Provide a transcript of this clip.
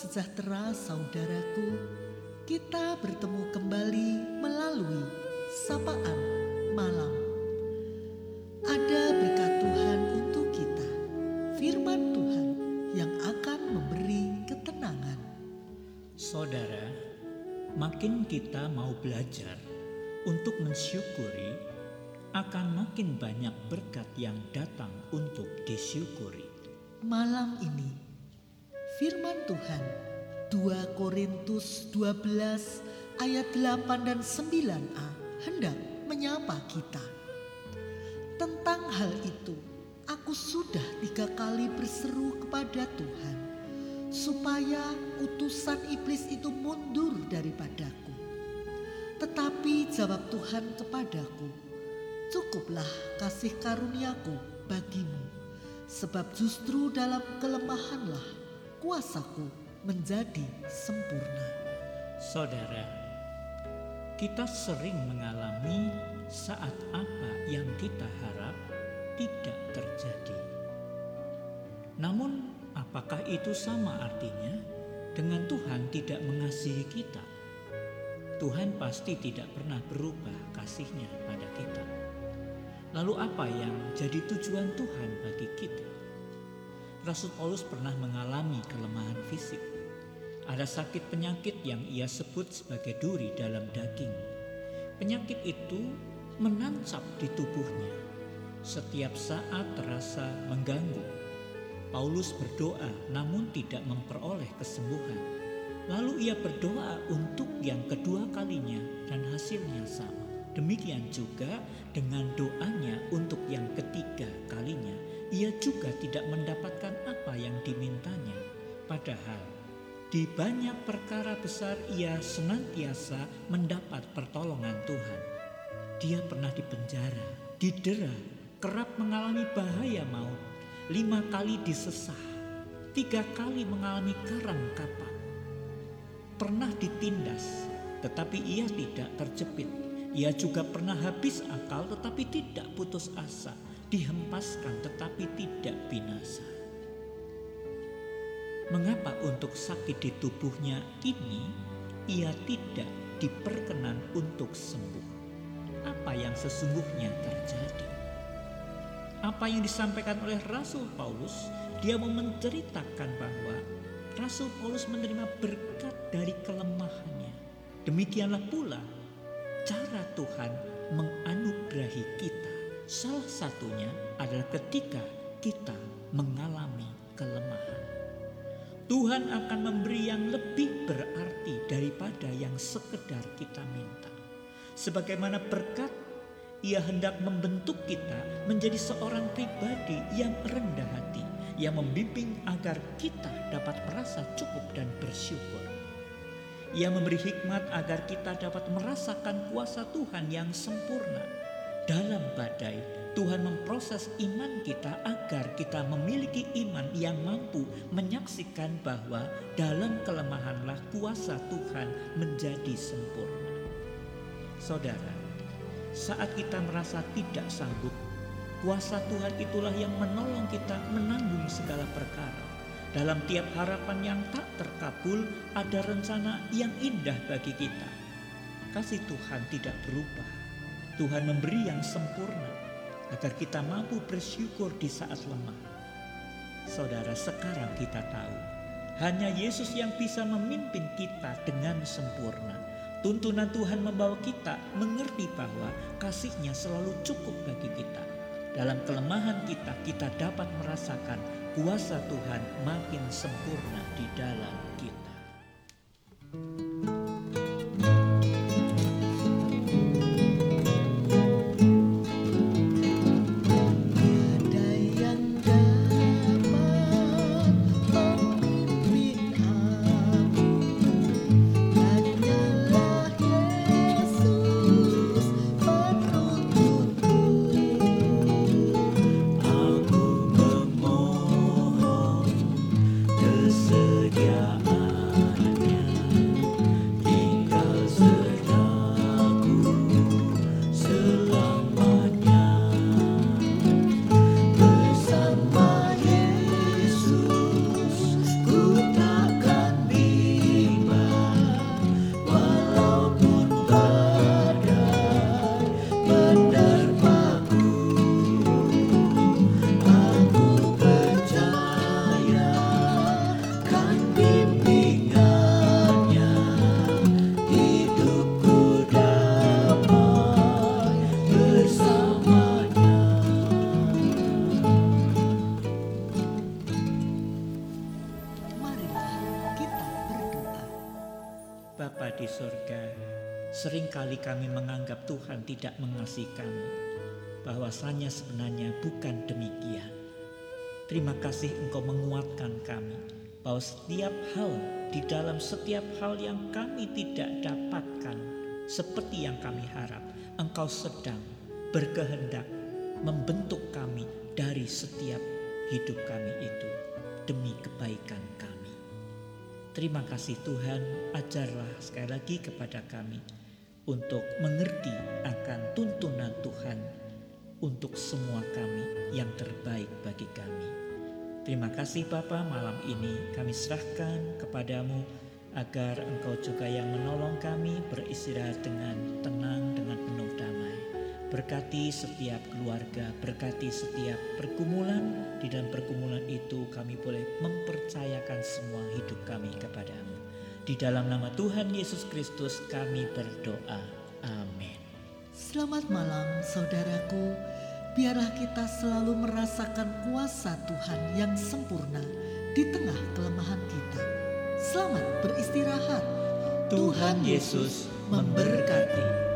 sejahtera saudaraku, kita bertemu kembali melalui sapaan malam. Ada berkat Tuhan untuk kita, firman Tuhan yang akan memberi ketenangan. Saudara, makin kita mau belajar untuk mensyukuri, akan makin banyak berkat yang datang untuk disyukuri. Malam ini, firman Tuhan 2 Korintus 12 ayat 8 dan 9a hendak menyapa kita. Tentang hal itu, aku sudah tiga kali berseru kepada Tuhan supaya utusan iblis itu mundur daripadaku. Tetapi jawab Tuhan kepadaku, cukuplah kasih karuniaku bagimu, sebab justru dalam kelemahanlah kuasaku menjadi sempurna. Saudara, kita sering mengalami saat apa yang kita harap tidak terjadi. Namun, apakah itu sama artinya dengan Tuhan tidak mengasihi kita? Tuhan pasti tidak pernah berubah kasihnya pada kita. Lalu apa yang jadi tujuan Tuhan bagi kita? Rasul Paulus pernah mengalami kelemahan fisik. Ada sakit penyakit yang ia sebut sebagai duri dalam daging. Penyakit itu menancap di tubuhnya. Setiap saat terasa mengganggu. Paulus berdoa namun tidak memperoleh kesembuhan. Lalu ia berdoa untuk yang kedua kalinya dan hasilnya sama. Demikian juga dengan ketiga ia juga tidak mendapatkan apa yang dimintanya. Padahal di banyak perkara besar ia senantiasa mendapat pertolongan Tuhan. Dia pernah dipenjara, didera, kerap mengalami bahaya maut, lima kali disesah, tiga kali mengalami karang kapal. Pernah ditindas, tetapi ia tidak terjepit. Ia juga pernah habis akal tetapi tidak putus asa, dihempaskan tetapi tidak binasa. Mengapa untuk sakit di tubuhnya ini ia tidak diperkenan untuk sembuh? Apa yang sesungguhnya terjadi? Apa yang disampaikan oleh Rasul Paulus, dia mau menceritakan bahwa Rasul Paulus menerima berkat dari kelemahannya. Demikianlah pula cara Tuhan menganugerahi kita. Salah satunya adalah ketika kita mengalami kelemahan. Tuhan akan memberi yang lebih berarti daripada yang sekedar kita minta. Sebagaimana berkat, ia hendak membentuk kita menjadi seorang pribadi yang rendah hati, yang membimbing agar kita dapat merasa cukup dan bersyukur. Ia memberi hikmat agar kita dapat merasakan kuasa Tuhan yang sempurna. Dalam badai, Tuhan memproses iman kita agar kita memiliki iman yang mampu menyaksikan bahwa dalam kelemahanlah kuasa Tuhan menjadi sempurna. Saudara, saat kita merasa tidak sanggup, kuasa Tuhan itulah yang menolong kita menanggung segala perkara. Dalam tiap harapan yang tak terkabul, ada rencana yang indah bagi kita. Kasih Tuhan tidak berubah. Tuhan memberi yang sempurna agar kita mampu bersyukur di saat lemah. Saudara, sekarang kita tahu hanya Yesus yang bisa memimpin kita dengan sempurna. Tuntunan Tuhan membawa kita mengerti bahwa kasihnya selalu cukup bagi kita. Dalam kelemahan kita, kita dapat merasakan kuasa Tuhan makin sempurna di dalam kita. Surga, sering kali kami menganggap Tuhan tidak mengasihi kami. Bahwasanya sebenarnya bukan demikian. Terima kasih Engkau menguatkan kami bahwa setiap hal di dalam setiap hal yang kami tidak dapatkan seperti yang kami harap, Engkau sedang berkehendak membentuk kami dari setiap hidup kami itu demi kebaikan kami. Terima kasih Tuhan, ajarlah sekali lagi kepada kami untuk mengerti akan tuntunan Tuhan untuk semua kami yang terbaik bagi kami. Terima kasih Bapa malam ini kami serahkan kepadamu agar engkau juga yang menolong kami beristirahat dengan tenang dengan penuh damai. Berkati setiap keluarga, berkati setiap pergumulan. Di dalam pergumulan itu kami boleh mempercayakan semua hidup kami kepadamu. Di dalam nama Tuhan Yesus Kristus kami berdoa. Amin. Selamat malam saudaraku. Biarlah kita selalu merasakan kuasa Tuhan yang sempurna di tengah kelemahan kita. Selamat beristirahat. Tuhan Yesus memberkati.